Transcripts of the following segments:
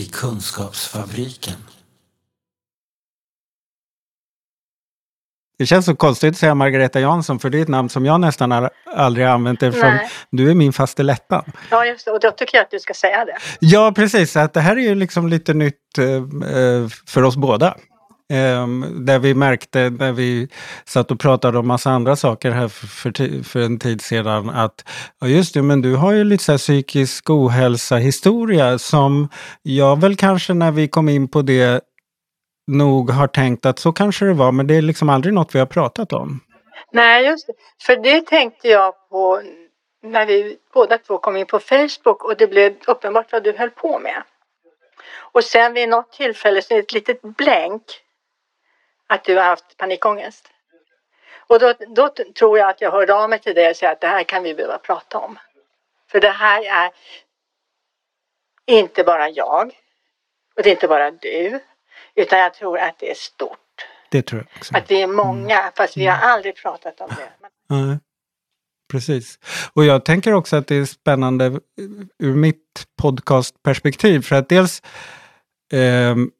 I Kunskapsfabriken. Det känns så konstigt att säga Margareta Jansson, för det är ett namn som jag nästan har aldrig använt eftersom Nej. du är min fastelettan. Ja, just det. Och då tycker jag att du ska säga det. Ja, precis. Att det här är ju liksom lite nytt eh, eh, för oss båda. Eh, där vi märkte när vi satt och pratade om massa andra saker här för, för, en tid sedan att ja just det, men du har ju lite så här psykisk ohälsa historia som jag väl kanske när vi kom in på det nog har tänkt att så kanske det var, men det är liksom aldrig något vi har pratat om. Nej, just det. För det tänkte jag på när vi båda två kom in på Facebook och det blev uppenbart vad du höll på med. Och sen vid något tillfälle så ett litet blänk att du har haft panikångest. Och då, då tror jag att jag hörde av mig till dig och sa att det här kan vi behöva prata om. För det här är inte bara jag och det är inte bara du utan jag tror att det är stort. Det tror jag också. Att vi är många fast vi har aldrig pratat om det. Nej, precis. Och jag tänker också att det är spännande ur mitt podcastperspektiv. För att dels ehm,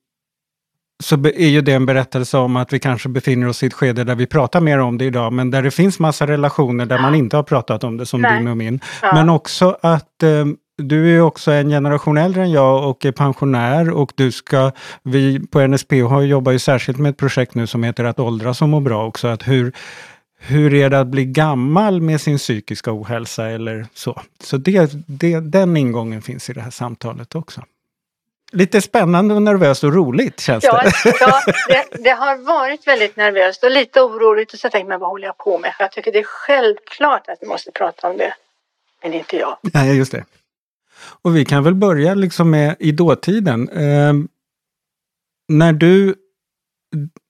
så är ju det en berättelse om att vi kanske befinner oss i ett skede där vi pratar mer om det idag, men där det finns massa relationer där man inte har pratat om det, som Nej. din och min. Ja. Men också att ehm, du är också en generation äldre än jag och är pensionär och du ska, vi på NSPH jobbar ju särskilt med ett projekt nu som heter Att åldras och må bra också, att hur, hur är det att bli gammal med sin psykiska ohälsa eller så. Så det, det, den ingången finns i det här samtalet också. Lite spännande och nervöst och roligt känns Ja, det. ja det, det har varit väldigt nervöst och lite oroligt. Och så tänkte men vad håller jag på med? Jag tycker det är självklart att vi måste prata om det. Men inte jag. Nej, just det. Och vi kan väl börja liksom med i dåtiden. Ehm, när du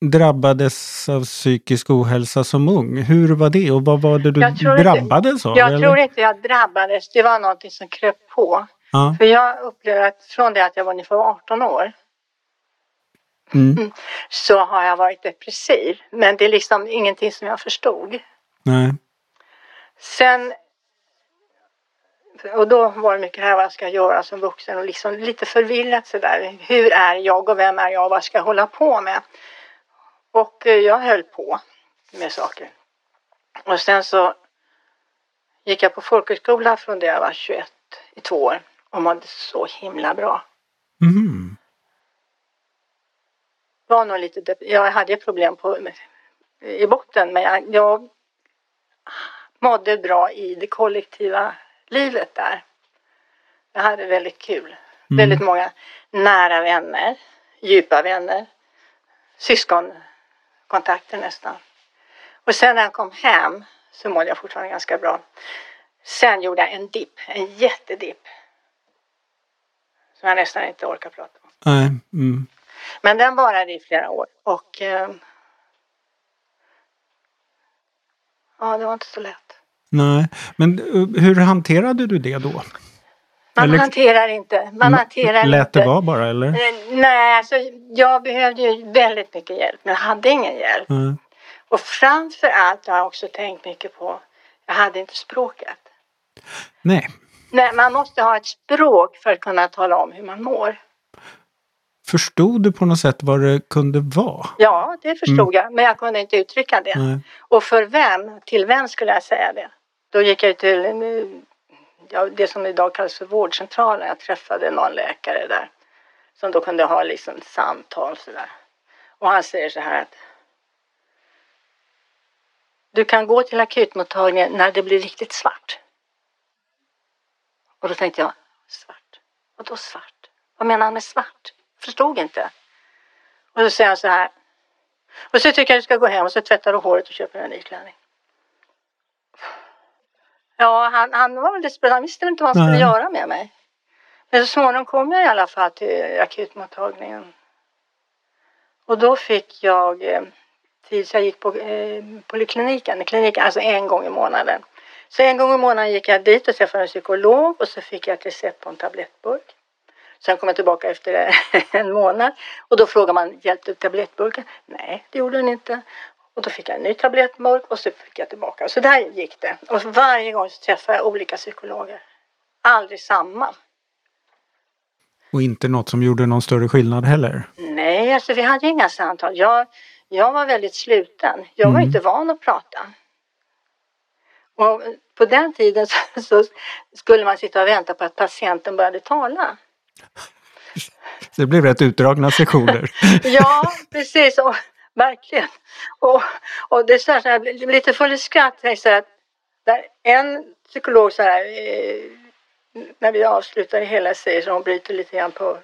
drabbades av psykisk ohälsa som ung, hur var det och vad var det du tror inte- drabbades av? Jag eller? tror inte jag drabbades. Det var någonting som kröp på. Ja. För jag upplever att från det att jag var ungefär 18 år Mm. så har jag varit depressiv. Men det är liksom ingenting som jag förstod. Nej. Sen och då var det mycket här vad jag ska göra som vuxen och liksom lite förvirrat sådär. Hur är jag och vem är jag och vad ska jag hålla på med? Och eh, jag höll på med saker. Och sen så gick jag på folkhögskola från det jag var 21 i två år och mådde så himla bra. Mhm. Var nog lite jag hade problem på, i botten men jag, jag mådde bra i det kollektiva livet där. Jag hade väldigt kul. Väldigt många nära vänner, djupa vänner, syskonkontakter nästan. Och sen när jag kom hem så mådde jag fortfarande ganska bra. Sen gjorde jag en dipp, en jättedipp. Som jag nästan inte orkar prata om. Nej. Mm. Men den varade i flera år och eh, ja, det var inte så lätt. Nej. Men eh, hur hanterade du det då? Man Eller- hanterar inte. Man hanterar Lät inte. det vara bara eller? Eh, Nej, alltså jag behövde ju väldigt mycket hjälp men jag hade ingen hjälp. Nej. Och framför allt har jag också tänkt mycket på, jag hade inte språket. Nej. Nej, man måste ha ett språk för att kunna tala om hur man mår. Förstod du på något sätt vad det kunde vara? Ja, det förstod jag, men jag kunde inte uttrycka det. Nej. Och för vem, till vem skulle jag säga det? Då gick jag till eh, ja, det som idag kallas för vårdcentralen. Jag träffade någon läkare där som då kunde ha liksom samtal sådär. Och han säger så här att du kan gå till akutmottagningen när det blir riktigt svart. Och då tänkte jag, svart? Vadå svart? Vad menar han med svart? Förstod inte. Och då säger han så här. Och så tycker jag du ska gå hem och så tvättar du håret och köper en ny klänning. Ja, han, han var väl desperat. Han visste inte vad han skulle Nej. göra med mig. Men så småningom kom jag i alla fall till akutmottagningen. Och då fick jag eh, tid så jag gick på eh, polikliniken, kliniken, alltså en gång i månaden. Så en gång i månaden gick jag dit och träffade en psykolog och så fick jag ett recept på en tablettburk. Sen kom jag tillbaka efter en månad och då frågar man hjälpte tablettburken? Nej, det gjorde den inte. Och då fick jag en ny tablettburk och så fick jag tillbaka. Så där gick det. Och varje gång så träffade jag olika psykologer. Aldrig samma. Och inte något som gjorde någon större skillnad heller. Nej, alltså vi hade inga samtal. Jag, jag var väldigt sluten. Jag var Mm. inte van att prata. Och på den tiden så, så skulle man sitta och vänta på att patienten började tala. Det blev rätt utdragna sessioner. Ja, precis. Och, verkligen. Och, och det är så här, så här, jag blev lite full i skratt. Så här, där en psykolog så här, eh, när vi avslutar det hela säger så hon bryter lite grann på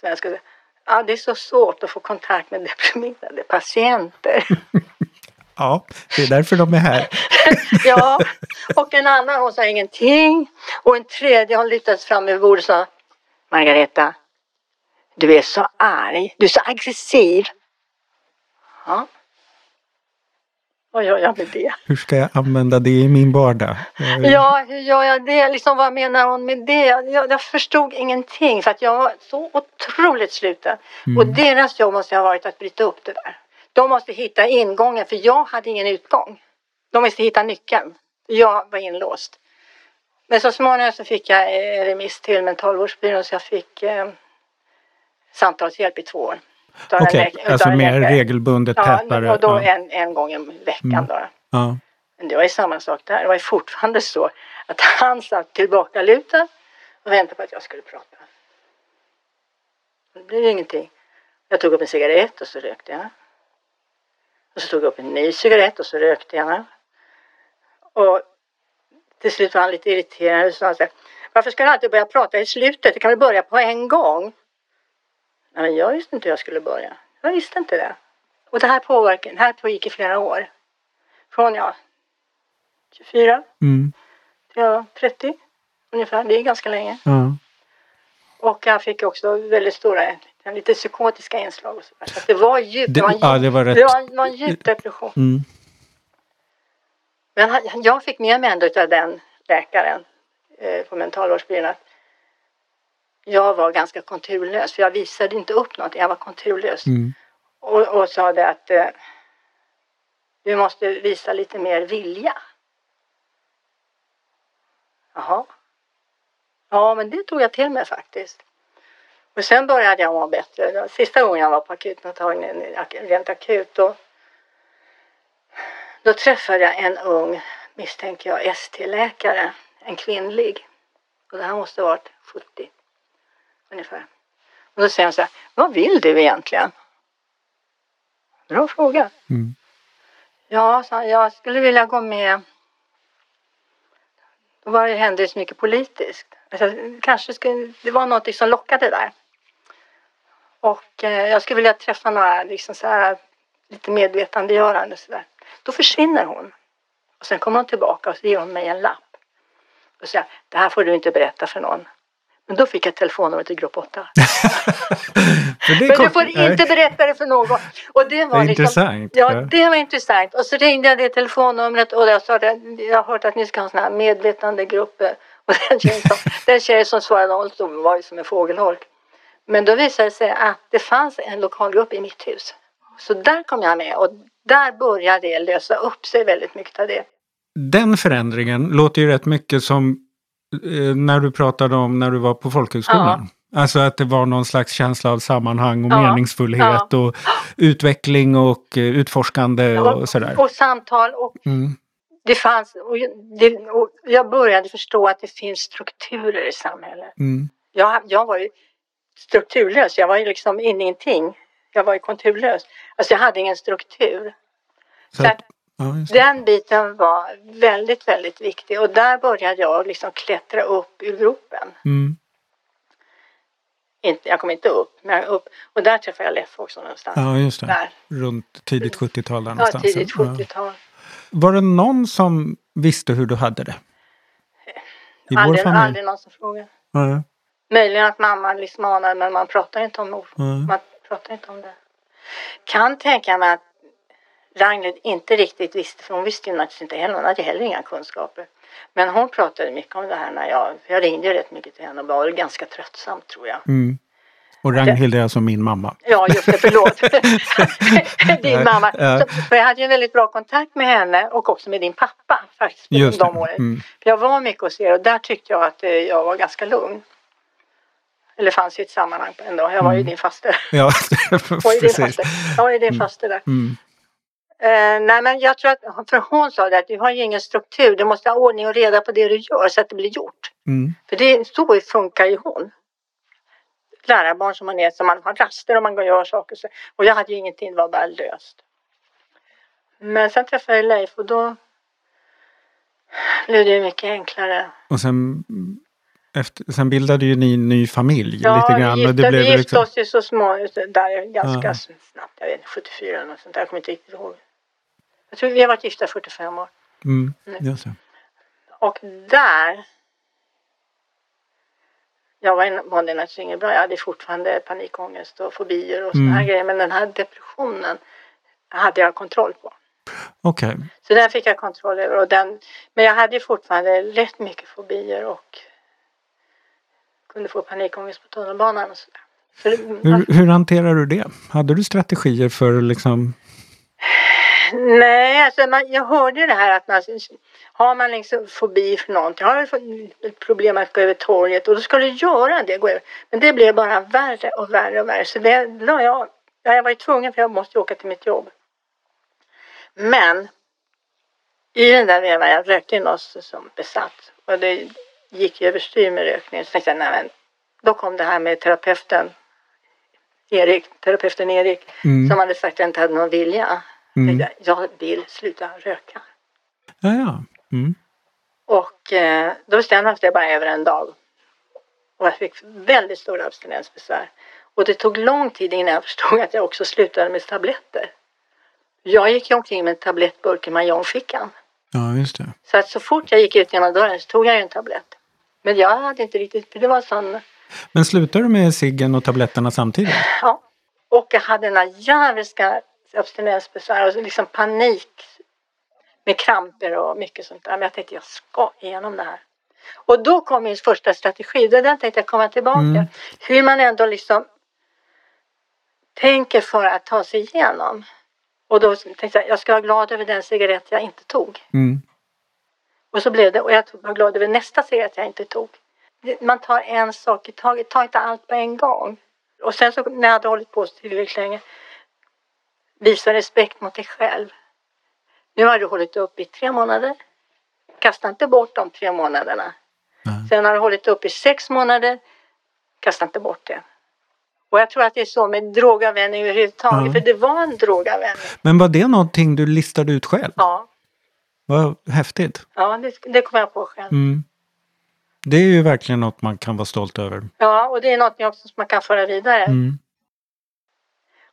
svenska. Ja, det är så svårt att få kontakt med deprimerade patienter. Ja, det är därför de är här. Ja, och en annan hon sa ingenting. Och en tredje hon lyftades fram över bordet och sa Margareta, du är så arg, du är så aggressiv. Ja. Vad gör jag med det? Hur ska jag använda det i min vardag? Eh, Ja, hur gör jag det? Liksom, vad menar hon med det? Jag, jag förstod ingenting för att jag var så otroligt sluten. Och deras jobb måste ha varit att bryta upp det där. De måste hitta ingången för jag hade ingen utgång. De måste hitta nyckeln. Jag var inlåst. Men så småningom så fick jag eh, remiss till mentalvårdsbyrån så jag fick eh, samtalshjälp i två år. Okej, läkare- alltså mer regelbundet, Ja, tätare. och då ja. en, en gång i veckan Mm. då. Ja. Men det var ju samma sak där. Det var ju fortfarande så att han satt tillbakalutad och väntade på att jag skulle prata. Det blev ju ingenting. Jag tog upp en cigarett och så rökte jag. Och så tog jag upp en ny cigarett och så rökte jag. Och till slut var han lite irriterad och sa så här, Varför ska du alltid börja prata i slutet? Du kan väl börja på en gång? Nej, men jag visste inte hur jag skulle börja. Jag visste inte det. Och det här påverkade, det här pågick i flera år. Från ja, 24 Mm. till ja, 30 ungefär. Det är ganska länge. Ja. Och jag fick också väldigt stora, lite psykotiska inslag och så, där. så det var djupt. Det, Det, var en djup, ja, det var rätt. det var, var en djup depression. Mm. Men han- jag fick med mig ändå av den läkaren eh, på mentalvårdsbyrån att jag var ganska konturlös. För jag visade inte upp något. Jag var konturlös. Mm. Och, och sa det att eh, du måste visa lite mer vilja. Jaha. Ja, men det tog jag till mig faktiskt. Och sen började jag må bättre. Sista gången jag var på akutmottagningen, ak- rent akut, då, då träffade jag en ung, misstänker jag, ST-läkare. En kvinnlig. Och det här måste ha varit 70 ungefär. Och då säger hon så här, vad vill du egentligen? Bra fråga. Mm. Ja, han, jag skulle vilja gå med. Då var det, hände det så mycket politiskt. Alltså, kanske skulle, det var något som lockade där. Och eh, jag skulle vilja träffa några liksom så här, lite medvetandegörande så där. Då försvinner hon. Och sen kommer hon tillbaka och så ger hon mig en lapp. Och säger, det här får du inte berätta för någon. Men då fick jag telefonnumret till grupp 8. För det Men kom- du får inte berätta det för någon. Och det var Det liksom, intressant. Ja, det var intressant. Och så ringde jag det telefonnumret och jag sa det, jag har hört att ni ska ha sådana här medvetandegrupper. Och den tjejen som, den tjejen som svarade hon stod, var ju som en fågelholk. Men då visade det sig att det fanns en lokalgrupp i mitt hus. Så där kom jag med och där började det lösa upp sig väldigt mycket av det. Den förändringen låter ju rätt mycket som när du pratade om när du var på folkhögskolan. Alltså att det var någon slags känsla av sammanhang och Ja. meningsfullhet och utveckling och eh, utforskande och sådär. Och samtal och Mm. det fanns, och, jag- det, och jag började förstå att det finns strukturer i samhället. Mm. Jag, jag var ju strukturlös. Jag var ju liksom ingenting. Jag var ju konturlös. Alltså jag hade ingen struktur. Så Så att, ja. Den biten var väldigt, väldigt viktig. Och där började jag liksom klättra upp ur gropen. Mm. Inte, jag kom inte upp, men upp. Och där träffade jag Leffe också någonstans. ja, just det. Där. Runt tidigt 70-tal där Ja, någonstans. tidigt Ja. 70-tal. Var det någon som visste hur du hade det? I vår Aldrig, familj? aldrig någon som frågade. Ja, Möjligen att mamma liksom anade, men man pratar inte om ja. Man pratar inte om det. Kan tänka mig att Ragnhild inte riktigt visste, för hon visste ju naturligtvis inte heller, hon hade heller inga kunskaper. Men hon pratade mycket om det här när jag, jag ringde ju rätt mycket till henne och var ganska tröttsam tror jag. Mm. Och Ragnhild är alltså min mamma. Ja, just det, förlåt. din mamma. Så, för jag hade ju en väldigt bra kontakt med henne och också med din pappa faktiskt. Just de åren. Mm. Jag var mycket hos er och där tyckte jag att eh, jag var ganska lugn. Eller fanns i ett sammanhang en dag. Jag var ju Mm. din faster. Ja, precis. Jag var ju din Mm. faster där. Mm. Eh, nej men jag tror att, för hon sa det att du har ju ingen struktur. Du måste ha ordning och reda på det du gör så att det blir gjort. Mm. För det, så funkar ju hon. Lärarbarn som man är, som man har raster och man går och gör saker. Så, och jag hade ju ingenting, det var bara löst. Men sen träffade jag Leif och då blev det ju mycket enklare. Och sen, efter, sen bildade ju ni en ny familj Ja, lite grann. och gifte, det blev vi gifte liksom, oss ju så små, där ganska Ja. snabbt. Jag vet inte, 74 eller sånt där. Jag kommer inte riktigt ihåg. Jag tror vi har varit gifta 45 år. mm, just det. Och där. Jag var mådde naturligtvis inget bra. Jag hade fortfarande panikångest och fobier och här Mm. grejer. Men den här depressionen hade jag kontroll på. Okej. Så den fick jag kontroll över. Och den, men jag hade fortfarande rätt mycket fobier och kunde få panikångest på tunnelbanan och sådär. Så Hur, hur hanterar du det? Hade du strategier för liksom... Nej, alltså man, jag hörde det här att man har man liksom fobi för någonting, har ett problem att gå över torget och då ska du göra det. Gå över. Men det blev bara värre och värre och värre. Så det la jag ja, Jag var ju tvungen för jag måste åka till mitt jobb. Men i den där vevan, jag rökte ju något som besatt och det gick ju överstyr med rökningen. Så tänkte jag, nej men då kom det här med terapeuten Erik, terapeuten Erik Mm. som hade sagt att jag inte hade någon vilja. Mm. Jag, vill sluta röka. Ja, ja. Mm. Och eh, då bestämde för det bara över en dag. Och jag fick väldigt stora abstinensbesvär. Och det tog lång tid innan jag förstod att jag också slutade med tabletter. Jag gick ju omkring med en tablettburk i majonfickan. ja, just det. Så att så fort jag gick ut genom dörren så tog jag ju en tablett. Men jag hade inte riktigt, för det var sån, Men slutar du med ciggen och tabletterna samtidigt? ja. Och jag hade den här djävulska abstinensbesvär och liksom panik med kramper och mycket sånt där. Men jag tänkte jag ska igenom det här. Och då kom min första strategi. Det där tänkte jag komma tillbaka. Mm. Hur man ändå liksom tänker för att ta sig igenom. Och då tänkte jag jag ska vara glad över den cigarett jag inte tog. Mm. Och så blev det. Och jag var glad över nästa cigarett jag inte tog. Man tar en sak i taget. Ta inte allt på en gång. Och sen så när jag hade hållit på så tillräckligt länge. Visa respekt mot dig själv. Nu har du hållit upp i tre månader. Kasta inte bort de tre månaderna. Nej. Sen har du hållit upp i sex månader. Kasta inte bort det. Och jag tror att det är så med drogavvänjning överhuvudtaget. Ja. För det var en drogavvänjning. Men var det någonting du listade ut själv? Ja, Vad häftigt. ja det, det kom jag på själv. Mm. Det är ju verkligen något man kan vara stolt över. Ja, och det är något också som man kan föra vidare. Mm.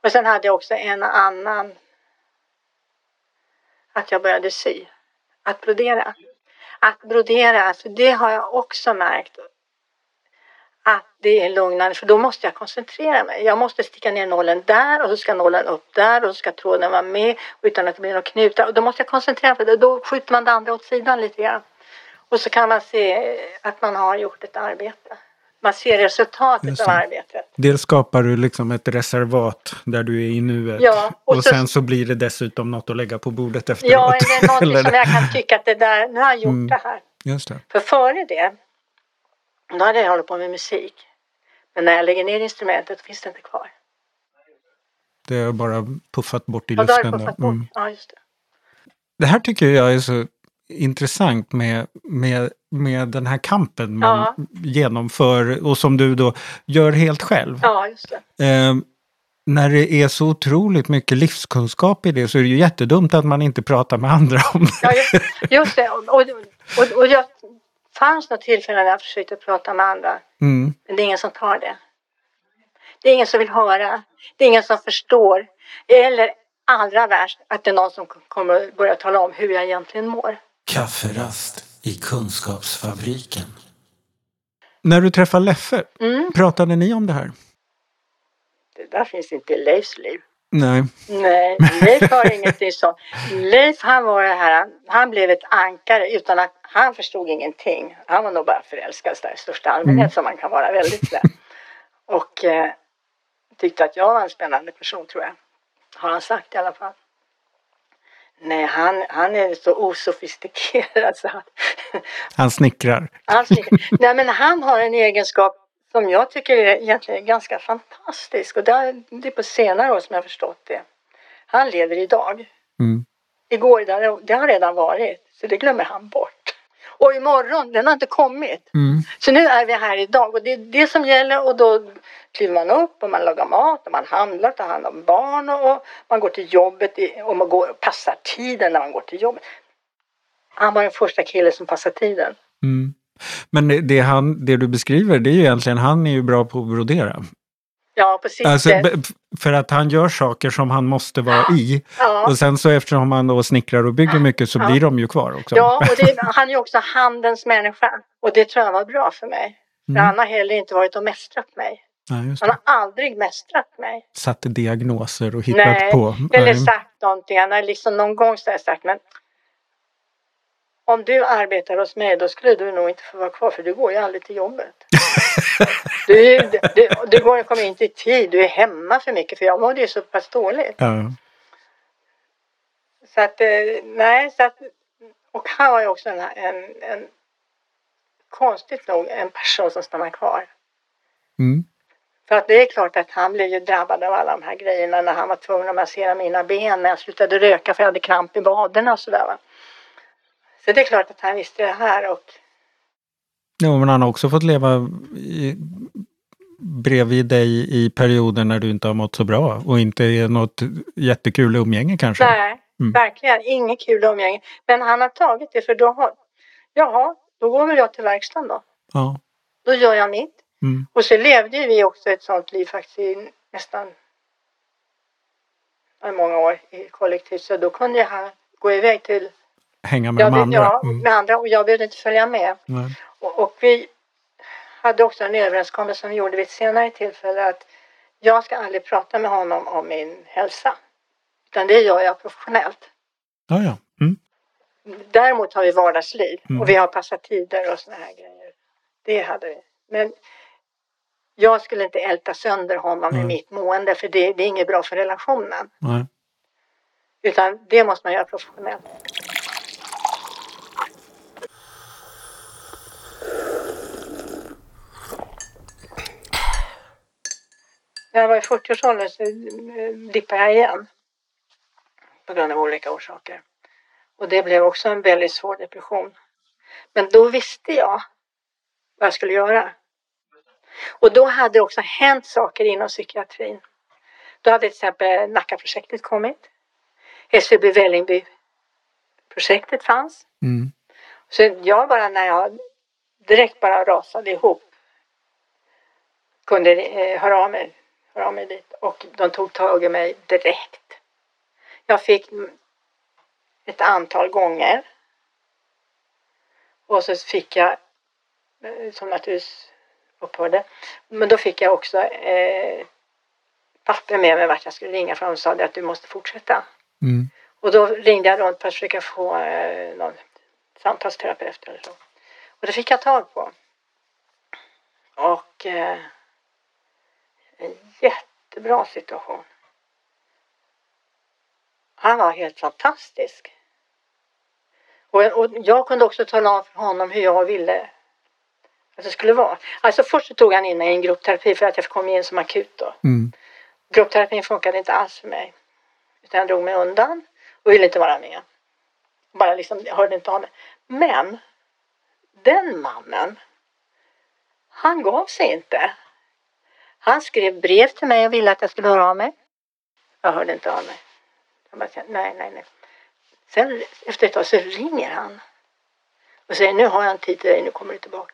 Men sen hade jag också en annan. Att jag började sy. Att brodera. Att brodera, för det har jag också märkt. Att det är lugnande, för då måste jag koncentrera mig. Jag måste sticka ner nålen där och så ska nålen upp där och så ska tråden vara med utan att det blir några knutar. Och då måste jag koncentrera mig, för då skjuter man det andra åt sidan lite grann. Och så kan man se att man har gjort ett arbete. Man ser resultatet av arbetet. Dels skapar du liksom ett reservat där du är i nuet. Ja, och och så- sen så blir det dessutom något att lägga på bordet efteråt. Ja, eller någonting Eller- som jag kan tycka att det där, nu har jag gjort Mm. det här. Just det. För före det, då hade jag hållit på med musik. Men när jag lägger ner instrumentet finns det inte kvar. Det har bara puffat bort i Och då har luften. puffat bort. Mm. Ja, just det. Det här tycker jag är så intressant med, med, med den här kampen man Ja. genomför och som du då gör helt själv. Ja, just det. Eh, när det är så otroligt mycket livskunskap i det så är det ju jättedumt att man inte pratar med andra om det. Ja, just, just det. Och, och, och, och jag fanns något tillfälle när jag försökte prata med andra. Mm. Men det är ingen som tar det. Det är ingen som vill höra. Det är ingen som förstår. Eller allra värst, att det är någon som kommer att börja tala om hur jag egentligen mår. Kafferast i Kunskapsfabriken. När du träffar Leffe, Mm. pratade ni om det här? Det där finns inte i Leifs liv. Nej. Nej, Leif har ingenting sånt. Leif han var det här, han, blev ett ankare utan att han förstod ingenting. Han var nog bara förälskad där i största allmänhet Mm. som man kan vara väldigt lätt. Och eh, tyckte att jag var en spännande person tror jag. Har han sagt i alla fall. Nej, han, han är så osofistikerad så han, Han snickrar. han, nej men han har en egenskap som jag tycker är egentligen ganska fantastisk och det är, på senare år som jag har förstått det. Han lever idag. Mm. Igår, det har redan varit, så det glömmer han bort. Och imorgon, den har inte kommit. Mm. Så nu är vi här idag och det är det som gäller och då kliver man upp och man lagar mat och man handlar, tar hand om barn och, och man går till jobbet och man går, passar tiden när man går till jobbet. Han var den första killen som passade tiden. Mm. Men det, det, han, det du beskriver, det är ju egentligen, han är ju bra på att brodera. Ja, sitt Alltså, för att han gör saker som han måste vara i. Ja. Och sen så eftersom han då snickrar och bygger mycket så Ja. blir de ju kvar också. Ja, och det, han är ju också handens människa. Och det tror jag var bra för mig. För Mm. han har heller inte varit och mästrat mig. Just Han har aldrig mästrat mig. Satt diagnoser och hittat Nej, på. eller Nej. sagt någonting. Han har liksom någon gång så sagt, men om du arbetar hos mig då skulle du nog inte få vara kvar för du går ju aldrig till jobbet. du, du, du går, kommer inte i tid, du är hemma för mycket för jag mådde ju så pass dåligt. Ja. Så att, eh, nej, så att, och han var ju också en, en, en konstigt nog en person som stannar kvar. Mm. För att det är klart att han blev ju drabbad av alla de här grejerna när han var tvungen att massera mina ben när jag slutade röka för jag hade kramp i vaderna och sådär va. Så det är klart att han visste det här och ja, men han har också fått leva i, bredvid dig i perioder när du inte har mått så bra och inte är något jättekul umgänge kanske. nej, Mm. verkligen inget kul umgänge. Men han har tagit det för då har, jaha, då går väl jag till verkstaden då. Ja. Då gör jag mitt. Mm. Och så levde vi också ett sånt liv faktiskt i nästan många år i kollektiv. Så då kunde jag gå iväg till Hänga med jag, de andra. ja, Mm. med andra och jag behövde inte följa med. Och, och vi hade också en överenskommelse som vi gjorde vid ett senare tillfälle att jag ska aldrig prata med honom om min hälsa. Utan det gör jag professionellt. Ja, ja. Mm. Däremot har vi vardagsliv Mm. och vi har passat tider och såna här grejer. Det hade vi. Men jag skulle inte älta sönder honom Mm. i mitt mående för det, det är inget bra för relationen. Nej. Utan det måste man göra professionellt. När jag var i 40-årsåldern så eh, dippade jag igen. På grund av olika orsaker. Och det blev också en väldigt svår depression. Men då visste jag vad jag skulle göra. Och då hade det också hänt saker inom psykiatrin. Då hade till exempel Nackaprojektet kommit. SVB Vällingby-projektet fanns. Mm. Så jag bara när jag direkt bara rasade ihop kunde eh, höra, av mig, höra av mig dit och de tog tag i mig direkt. Jag fick ett antal gånger och så fick jag, eh, som naturligtvis upphörde, men då fick jag också eh, papper med mig vart jag skulle ringa för de sa att du måste fortsätta. Mm. Och då ringde jag runt för att försöka få eh, någon samtalsterapeut eller så. Och det fick jag tag på. Och eh, en jättebra situation. Han var helt fantastisk. Och, och jag kunde också tala om för honom hur jag ville att det skulle vara. Alltså först så tog han in mig i en gruppterapi för att jag kom in som akut då. Mm. Gruppterapin funkade inte alls för mig. Utan jag drog mig undan och ville inte vara med. Bara liksom, jag hörde inte av mig. Men den mannen, han gav sig inte. Han skrev brev till mig och ville att jag skulle höra av mig. Jag hörde inte av mig. Jag bara, nej, nej, nej. Sen efter ett tag så ringer han. Och säger, nu har jag en tid till dig, nu kommer du tillbaka.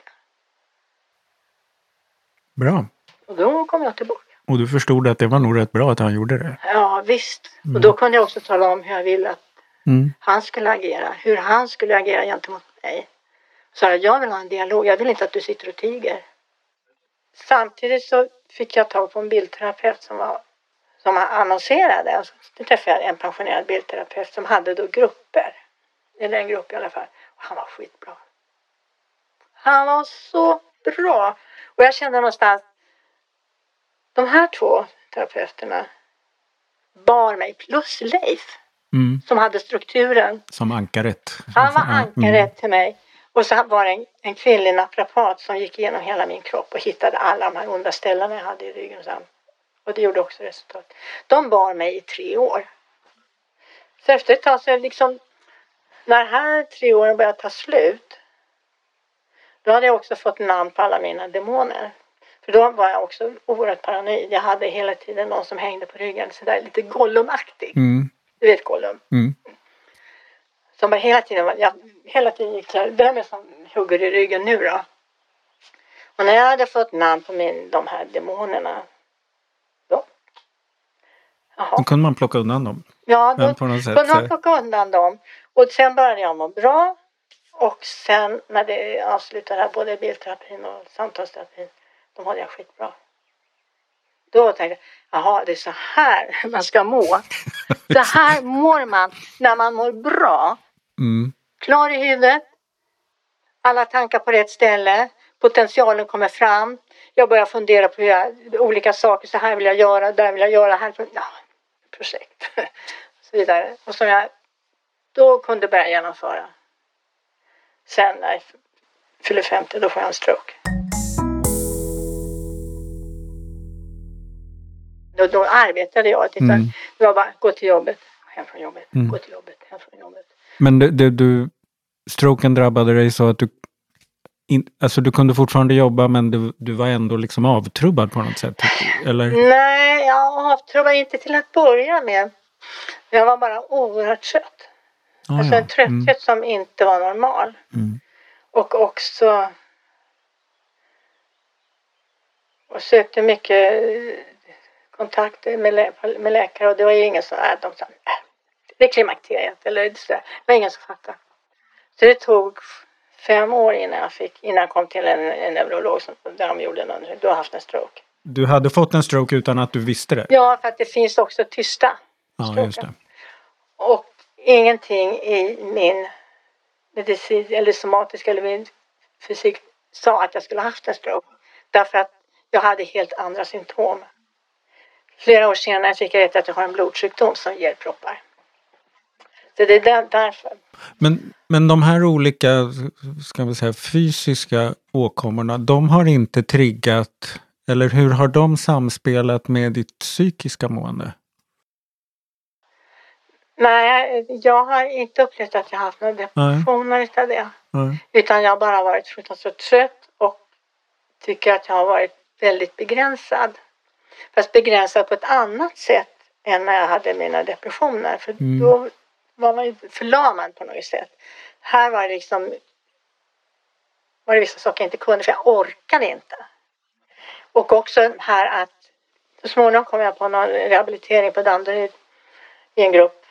Bra. Och då kom jag tillbaka. Och du förstod att det var nog rätt bra att han gjorde det. Ja, visst. Och då kunde jag också tala om hur jag ville att Mm. han skulle agera, hur han skulle agera gentemot mig. Så jag, jag vill ha en dialog, jag vill inte att du sitter och tiger. Samtidigt så fick jag tag på en bildterapeut som var som annonserade. Alltså, då träffade jag en pensionerad bildterapeut som hade då grupper. Eller en grupp i alla fall. Och han var skitbra. Han var så bra. Och jag kände någonstans, de här två terapeuterna bar mig, plus Leif Mm. som hade strukturen. Som ankaret. Han var mm. ankaret till mig. Och så var det en, en kvinnlig naprapat som gick igenom hela min kropp och hittade alla de här onda ställena jag hade i ryggen. Och, så. och det gjorde också resultat. De bar mig i tre år. Så efter ett tag så liksom, när de här tre åren började ta slut, då hade jag också fått namn på alla mina demoner. För då var jag också oerhört paranoid. Jag hade hela tiden någon som hängde på ryggen, sådär lite Gollumaktig. Mm. Du vet Gollum? Mm. Som bara hela tiden, var- jag, hela tiden gick vem är som hugger i ryggen nu då? Och när jag hade fått namn på min, de här demonerna, då, jaha, Då kunde man plocka undan dem. ja då på något sätt. kunde man plocka undan dem. Och sen började jag må bra. Och sen när det avslutade här, både bilterapin och samtalsterapin, då mådde jag skitbra. Då tänkte jag, jaha, det är så här man ska må. Så här mår man när man mår bra. Mm. Klar i huvudet. Alla tankar på rätt ställe. Potentialen kommer fram. Jag börjar fundera på jag, olika saker. Så här vill jag göra, där vill jag göra. Här, ja, projekt. Så vidare. Och som jag då kunde börja genomföra. Sen när jag fyller 50, då får jag en stroke. Då, då arbetade jag. Mm. Det var bara gå till jobbet, hem från jobbet, Mm. gå till jobbet, hem från jobbet. Men det, det, du, stroken drabbade dig så att du, in, alltså du kunde fortfarande jobba men du, du var ändå liksom avtrubbad på något sätt? Eller? Nej, jag jag inte till att börja med. Jag var bara oerhört trött. Ah, alltså ja. en trötthet Mm. som inte var normal. Mm. Och också och sökte mycket kontakter med, lä med läkare och det var ju ingen som, äh, de sa, äh, det är klimakteriet eller så. Det var ingen som fattade. Så det tog fem år innan jag fick, innan jag kom till en, en neurolog som, där de gjorde en undersökning. Du har haft en stroke. Du hade fått en stroke utan att du visste det? Ja, för att det finns också tysta Ja. Och ingenting i min medicin eller somatisk eller min fysik sa att jag skulle ha haft en stroke. Därför att jag hade helt andra symptom. Flera år senare fick jag veta att jag har en blodsjukdom som ger proppar. Så det är där, därför. Men, men de här olika ska vi säga, fysiska åkommorna, de har inte triggat, eller hur har de samspelat med ditt psykiska mående? Nej, jag har inte upplevt att jag haft några depressioner utav det. Nej. Utan jag har bara varit fruktansvärt trött och tycker att jag har varit väldigt begränsad. Fast begränsad på ett annat sätt än när jag hade mina depressioner. För Mm. då var man ju förlamad på något sätt. Här var det liksom var det vissa saker jag inte kunde för jag orkade inte. Och också här att så småningom kom jag på någon rehabilitering på Danderyd i en grupp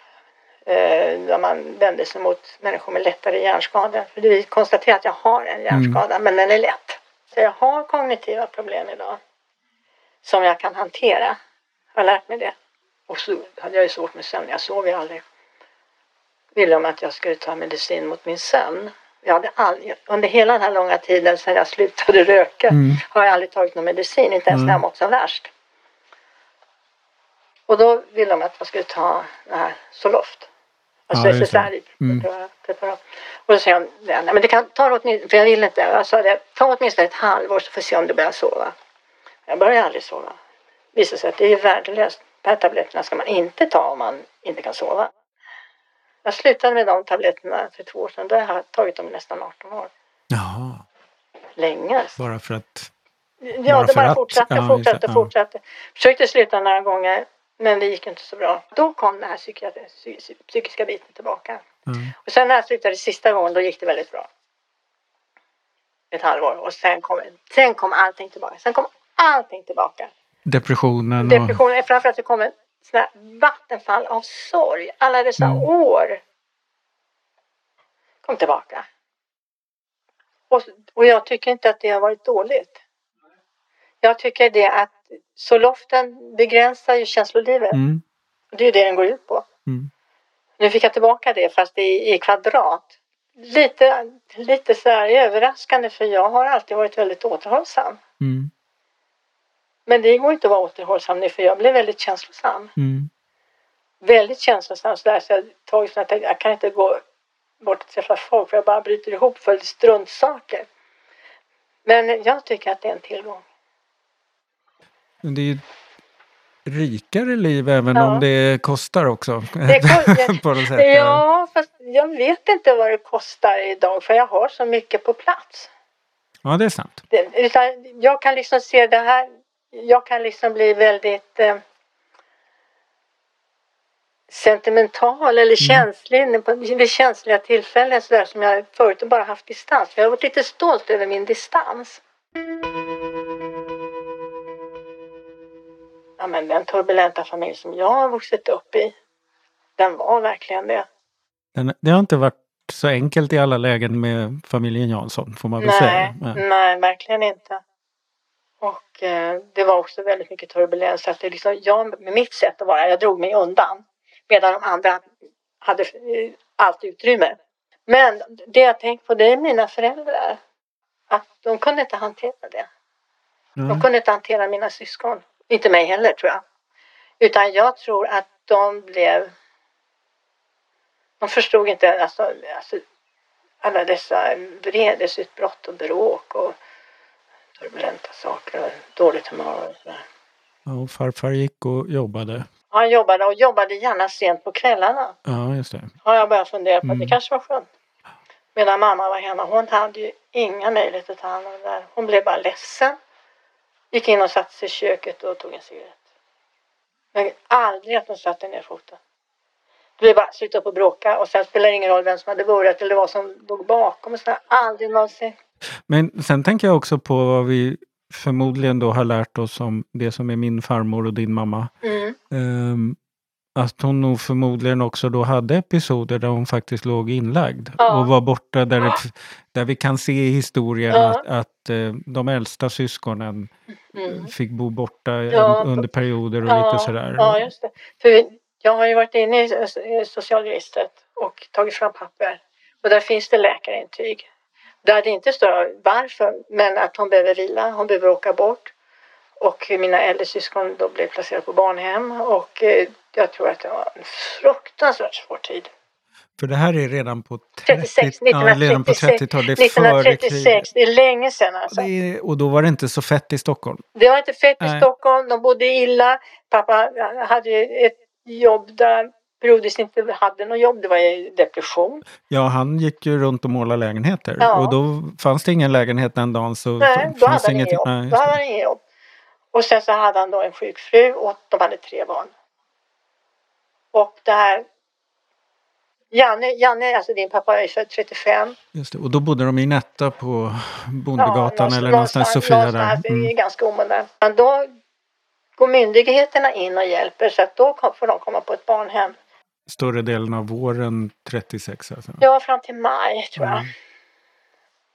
eh, där man vände sig mot människor med lättare hjärnskador. För vi konstaterar att jag har en hjärnskada men den är lätt. Så jag har kognitiva problem idag som jag kan hantera. Jag har lärt mig det. Och så hade jag ju svårt med sömn. Jag sov ju aldrig. Ville de att jag skulle ta medicin mot min sömn. Jag hade aldrig, under hela den här långa tiden sedan jag slutade röka Mm. har jag aldrig tagit någon medicin, inte ens när jag Mm. mått som värst. Och då ville de att jag skulle ta det här Zoloft. Alltså Ja, det. SSRI. Mm. Och då säger de, nej men det kan ta åtminstone, för jag vill inte, jag sa det, ta åtminstone ett halvår så får vi se om du börjar sova. Jag börjar aldrig sova. Visar sig att det är värdelöst. De här tabletterna ska man inte ta om man inte kan sova. Jag slutade med de tabletterna för två år sedan. Då har jag tagit dem i nästan 18 år. Jaha, Länge. alltså. bara för att... Ja, Bara det bara att- fortsatte, ja, just fortsatte, det, ja. fortsatte. Försökte sluta några gånger, men det gick inte så bra. Då kom den här psykiska biten tillbaka. Mm. Och sen när jag slutade sista gången, då gick det väldigt bra. Ett halvår. Och sen kom, sen kom allting tillbaka. Sen kom allting tillbaka. Depressionen och... Depressionen, framförallt det kom en sån här vattenfall av sorg. Alla dessa Mm. år kom tillbaka. Och, och jag tycker inte att det har varit dåligt. Jag tycker det att Soloften begränsar ju känslolivet. Mm. Det är ju det den går ut på. Mm. Nu fick jag tillbaka det fast i, i kvadrat. Lite, lite så här överraskande för jag har alltid varit väldigt återhållsam. Mm. Men det går inte att vara återhållsam nu för jag blev väldigt känslosam. Mm. väldigt känslosam sådär så jag sånt att jag kan inte gå bort och träffa folk för jag bara bryter ihop för struntsaker. Men jag tycker att det är en tillgång. Men det är ju rikare liv även Ja. om det kostar också. Det ko- på något sätt. Ja, fast jag vet inte vad det kostar idag för jag har så mycket på plats. ja, det är sant. Det, utan jag kan liksom se det här, jag kan liksom bli väldigt eh, sentimental eller känslig på, vid känsliga tillfällen sådär som jag förut bara haft distans. Jag har varit lite stolt över min distans. Ja men den turbulenta familj som jag har vuxit upp i, den var verkligen det. Den, det har inte varit så enkelt i alla lägen med familjen Jansson, får man väl Nej, säga. Ja. nej, verkligen inte. Och eh, det var också väldigt mycket turbulens. Så att det liksom, jag, med mitt sätt att vara, jag drog mig undan. Medan de andra hade eh, allt utrymme. Men det jag tänker på, det är mina föräldrar. Att de kunde inte hantera det. Ja. De kunde inte hantera mina syskon. Inte mig heller tror jag. Utan jag tror att de blev... De förstod inte alltså, alltså, alla dessa vredesutbrott och bråk och turbulenta saker och dåligt humör och sådär. Ja, och farfar gick och jobbade. Han jobbade och jobbade gärna sent på kvällarna. Ja, just det. Har jag börjat fundera på. Mm. Det kanske var skönt. Medan mamma var hemma. Hon hade ju inga möjligheter att ta hand om det där. Hon blev bara ledsen. Gick in och satte sig i köket och tog en cigarett. Men aldrig att hon satte ner foten. Det blev bara sluta upp och bråka och sen spelar det ingen roll vem som hade börjat eller vad som låg bakom. Och sådär. Aldrig någonsin. Men sen tänker jag också på vad vi förmodligen då har lärt oss om det som är min farmor och din mamma. Mm. Ehm, att hon nog förmodligen också då hade episoder där hon faktiskt låg inlagd Ja. och var borta där, det, där vi kan se i historien Ja. att, att eh, de äldsta syskonen Mm. fick bo borta Ja. under perioder och Ja, lite sådär. Ja, just det. För jag har ju varit inne i socialregistret och tagit fram papper. Och där finns det läkarintyg. Där det inte står varför, men att hon behöver vila, hon behöver åka bort. Och mina äldre syskon då blev placerade på barnhem. Och eh, jag tror att det var en fruktansvärt svår tid. För det här är redan på 30, 36, ja, redan på 1936, 30-talet. Det är före kriget. 1936, det är länge sedan alltså. Är, och då var det inte så fett i Stockholm. Det var inte fett i Nej. Stockholm, de bodde illa. Pappa hade ett jobb där periodiskt inte hade något jobb. Det var ju depression. Ja, han gick ju runt och målade lägenheter. Ja. Och då fanns det ingen lägenhet den dagen. Så Nej, då fanns hade inget, jobb. nej, Då hade han inget jobb. Och sen så hade han då en sjuk fru och de hade tre barn. Och det här Janne, Janne, alltså din pappa är född 35. Just det. Och då bodde de i Netta på Bondegatan någonstans- eller någonstans Sofia där. någonstans, Det är Mm. ganska omodernt. Men då går myndigheterna in och hjälper så att då får de komma på ett barnhem. Större delen av våren 36 alltså. Ja, fram till maj tror jag. Mm.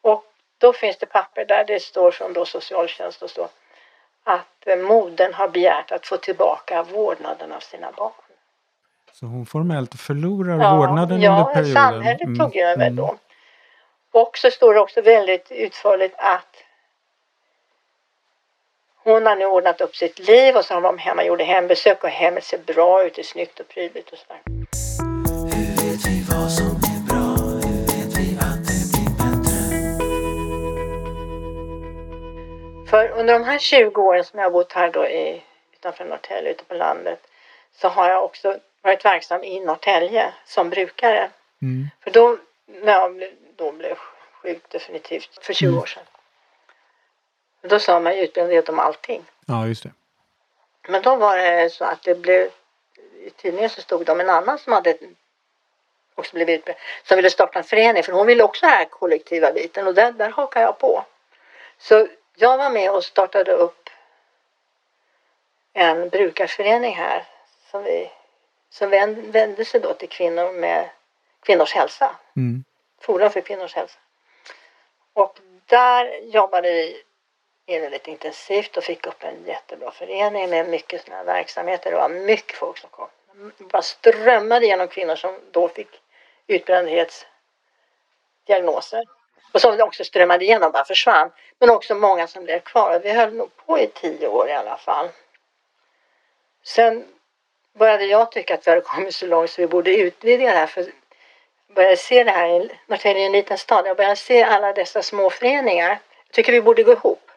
Och då finns det papper där det står från då socialtjänst och så att eh, modern har begärt att få tillbaka vårdnaden av sina barn. Så hon formellt förlorar vårdnaden ja, under perioden. samhället Mm, tog över mm. då. Och så står det också väldigt utförligt att hon har nu ordnat upp sitt liv och så har de hemma gjorde hembesök och hemmet ser bra ut, det är snyggt och prydligt och sådär. För under de här 20 åren som jag har bott här då i, utanför Norrtälje, ute på landet, så har jag också varit verksam i Norrtälje som brukare. Mm. För då, när jag blev, då blev sjuk definitivt, för 20 Mm. år sedan. Då sa man ju utbrändhet om allting. Ja, just det. Men då var det så att det blev, i tidningen så stod det om en annan som hade också blivit utbränd, som ville starta en förening, för hon ville också ha den här kollektiva biten och där, där hakade jag på. Så jag var med och startade upp en brukarförening här som, vi, som vänd, vände sig då till kvinnor med kvinnors hälsa. Mm. Forum för kvinnors hälsa. Och där jobbade vi väldigt intensivt och fick upp en jättebra förening med mycket sådana verksamheter. Det var mycket folk som kom. Det bara strömmade genom kvinnor som då fick utbrändhetsdiagnoser. Och som också strömmade igenom, bara försvann. Men också många som blev kvar. Vi höll nog på i tio år i alla fall. Sen började jag tycka att vi hade kommit så långt så vi borde utvidga det här. För jag började se det här, Norrtälje är en liten stad, jag började se alla dessa små föreningar. Jag tycker vi borde gå ihop.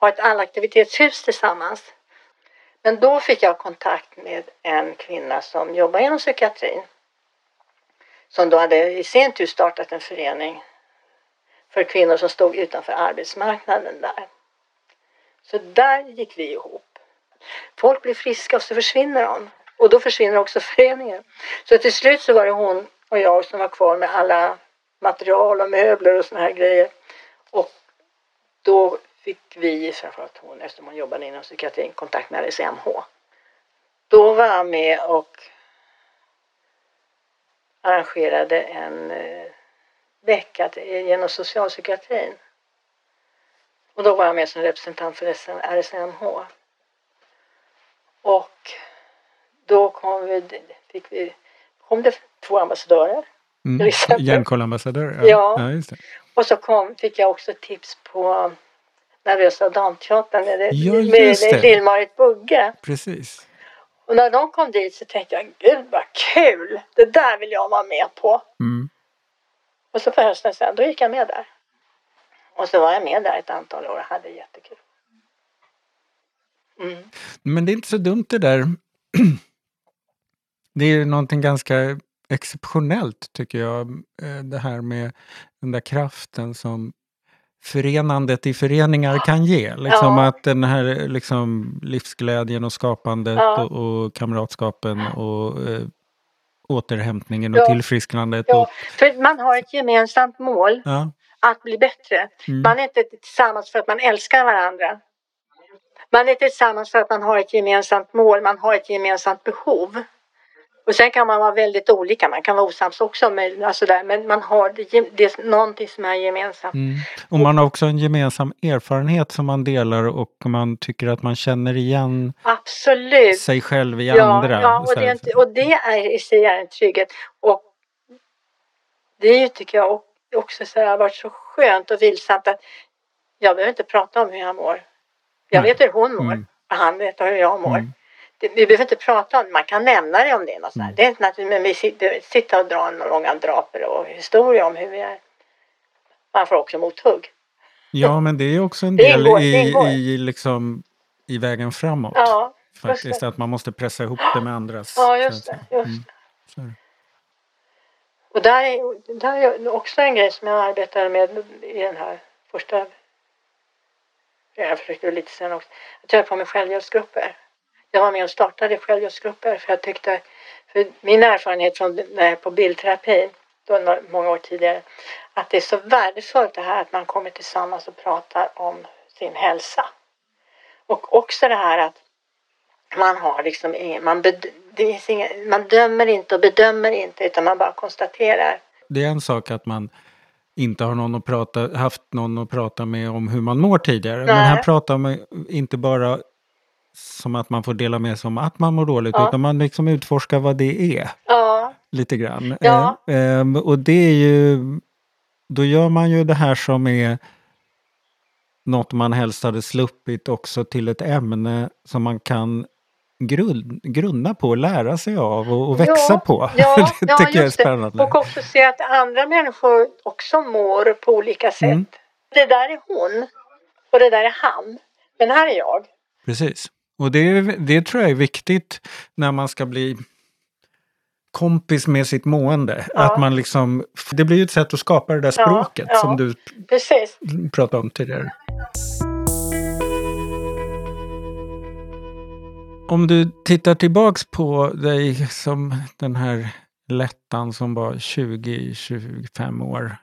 Ha ett allaktivitetshus tillsammans. Men då fick jag kontakt med en kvinna som jobbar inom psykiatrin. Som då hade i sin tur startat en förening för kvinnor som stod utanför arbetsmarknaden där. Så där gick vi ihop. Folk blir friska och så försvinner de. Och då försvinner också föreningen. Så till slut så var det hon och jag som var kvar med alla material och möbler och såna här grejer. Och då fick vi, framförallt hon eftersom hon jobbade inom psykiatrin, kontakt med RSMH. Då var jag med och arrangerade en eh, till- genom socialpsykiatrin. Och då var jag med som representant för RSMH. Och då kom, vi, fick vi, kom det två ambassadörer. Mm. Till exempel. Järnkollambassadör? Ja. ja det. Och så kom, fick jag också tips på Nervösa Damteatern med, Ja, med. Lill-Marit Bugge. Precis. Och när de kom dit så tänkte jag, gud vad kul! Det där vill jag vara med på. Mm. Och så på hösten sen, då gick jag med där. Och så var jag med där ett antal år och hade jättekul. Mm. Men det är inte så dumt det där. Det är någonting ganska exceptionellt tycker jag. eh, Det här med den där kraften som förenandet i föreningar kan ge. Liksom Ja. att den här liksom, livsglädjen och skapandet Ja. och, och kamratskapen och eh, återhämtningen och Ja. tillfrisknandet. Ja, Och, för man har ett gemensamt mål ja. att bli bättre. Mm. Man är inte tillsammans för att man älskar varandra. Man är tillsammans för att man har ett gemensamt mål, man har ett gemensamt behov. Och sen kan man vara väldigt olika, man kan vara osams också, men, alltså där, men man har det, det är någonting som är gemensamt. Mm. Och man har också en gemensam erfarenhet som man delar och man tycker att man känner igen Absolut. sig själv i Ja, andra. ja och, det är inte, och det är i sig är en trygghet. Och det tycker jag också så här, har varit så skönt och vilsamt att jag behöver inte prata om hur jag mår. Jag Nej. vet hur hon mår Mm. och han vet hur jag mår. Mm. Det, vi behöver inte prata om det, man kan nämna det om det är något. Mm. Det är inte naturligt, men vi sitter, sitter och drar några långa draper och historia om hur vi är. Man får också mothugg. Ja, men det är också en del ingår, i, i, liksom, i vägen framåt. Ja, faktiskt, att man måste pressa ihop det med andras. ja just det. Just. Mm. Det. Och där är, där är också en grej som jag arbetade med i den här första... Jag försökte lite sen också. Att jag höll på med självhjälpsgrupper. Jag var med och startade självhjälpsgrupper för jag tyckte... För min erfarenhet från när jag på bildterapi, då många år tidigare, att det är så värdefullt det här att man kommer tillsammans och pratar om sin hälsa. Och också det här att man har liksom ingen, man, inga, man dömer inte och bedömer inte utan man bara konstaterar. Det är en sak att man inte har någon att prata, haft någon att prata med om hur man mår tidigare. Men Nej. här pratar man inte bara som att man får dela med sig om att man mår dåligt, Ja. utan man liksom utforskar vad det är Ja, lite grann. Ja. Eh, ehm, och det är ju, då gör man ju det här som är något man helst hade sluppit också till ett ämne som man kan grund, grunna på, lära sig av och, och växa Ja, på. ja, det ja, tycker jag är just det. spännande. och också se att andra människor också mår på olika sätt. Mm. Det där är hon och det där är han. Men här är jag. Precis. Och det, det tror jag är viktigt när man ska bli kompis med sitt mående. Ja. Att man liksom, det blir ju ett sätt att skapa det där Ja, språket ja. som du Precis. pratade om tidigare. Om du tittar tillbaks på dig som den här lättan som var 20-25 år.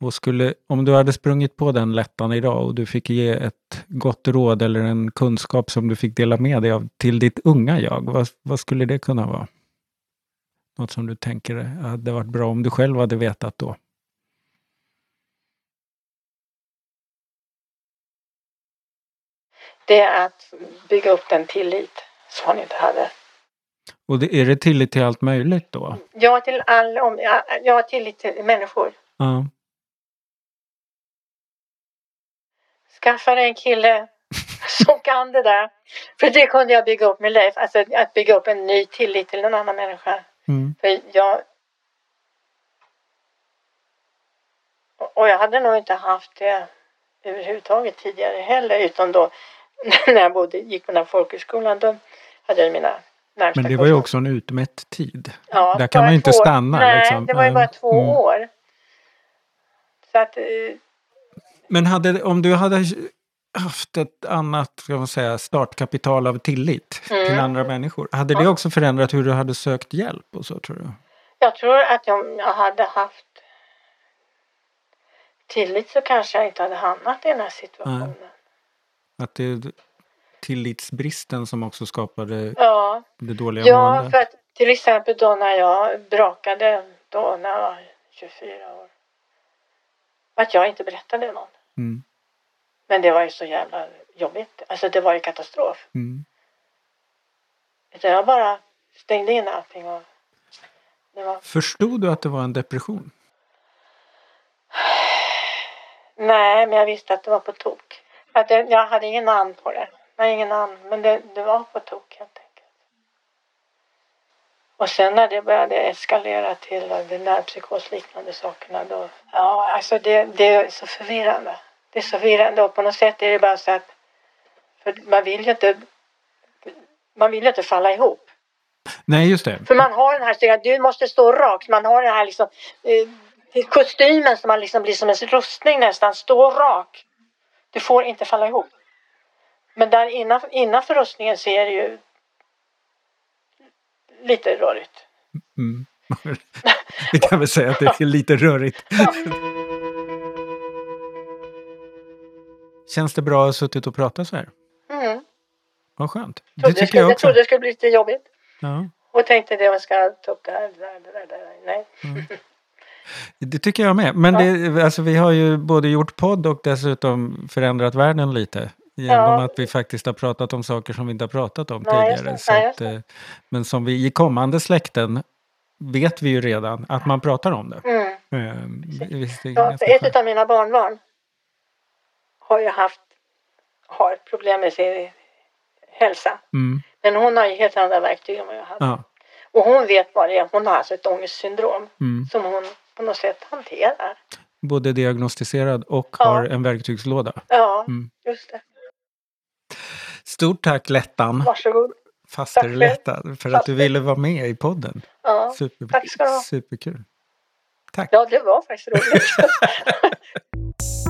Och skulle, om du hade sprungit på den lättan idag och du fick ge ett gott råd eller en kunskap som du fick dela med dig av till ditt unga jag, vad, vad skulle det kunna vara? Något som du tänker hade varit bra om du själv hade vetat då? Det är att bygga upp den tillit som han inte hade. Och det, är det tillit till allt möjligt då? Jag till all om, jag har tillit till människor. Ja. Skaffa dig en kille som kan det där. För det kunde jag bygga upp med Leif. Alltså att bygga upp en ny tillit till en annan människa. Mm. För jag, Och- jag hade nog inte haft det överhuvudtaget tidigare heller. Utom då när jag bodde, gick på den här folkhögskolan. Då hade jag mina närmsta Men det var ju också en utmätt tid. Ja, Där kan man ju inte stanna, Nej, liksom. det var ju bara två Mm. år. Så att, eh, Men hade, om du hade haft ett annat ska man säga, startkapital av tillit Mm. till andra människor. Hade det också förändrat hur du hade sökt hjälp och så tror du? jag tror att om jag hade haft tillit så kanske jag inte hade hamnat i den här situationen. Att det är tillitsbristen som också skapade Ja, det dåliga ja måendet? för att till exempel då när jag brakade då när jag var 24 år. Att jag inte berättade någon. Mm. Men det var ju så jävla jobbigt. Alltså det var ju katastrof. Mm. Jag bara stängde in allting och det var... Förstod du att det var en depression? Nej, men jag visste att det var på tok. Att det, jag hade ingen namn på det. Nej, ingen namn. Men det, det var på tok helt enkelt. Och sen när det började eskalera till de nervpsykosliknande sakerna då. Ja, alltså det, det är så förvirrande. Det är så förvirrande och på något sätt är det bara så att. För man vill ju inte. Man vill ju inte falla ihop. Nej, just det. För man har den här du måste stå rakt. Man har den här liksom, eh, kostymen som man liksom blir som en rustning nästan. Stå rak. Du får inte falla ihop. Men där innanför, innanför rustningen så är det ju lite rörigt. Mm. Vi kan väl säga att det är lite rörigt. Känns det bra att ha suttit och pratat så här? Mm. Vad skönt. Det Trodde, tycker jag jag också. trodde det skulle bli lite jobbigt. Ja. Och tänkte det, jag ska ta upp det här, det där, det där, det där. Nej. Det tycker jag med. Men det, alltså, vi har ju både gjort podd och dessutom förändrat världen lite. Genom Ja. att vi faktiskt har pratat om saker som vi inte har pratat om Ja, just tidigare. Så Ja, att, eh, men som vi i kommande släkten vet vi ju redan att man pratar om det. Mm. Ja, för ett av mina barnbarn har ju haft har problem med sin hälsa. Mm. Men hon har ju helt andra verktyg än vad jag hade. Ja. Och hon vet vad det är. Hon har alltså ett ångestsyndrom Mm. som hon på något sätt hanterar. Både diagnostiserad och Ja. har en verktygslåda. Ja, Mm. just det. Stort tack Lettan, Varsågod. faster Tack. Lettan, för att du ville vara med i podden. Ja. Super, Tack ska du ha. Superkul. Tack. ja, det var faktiskt roligt.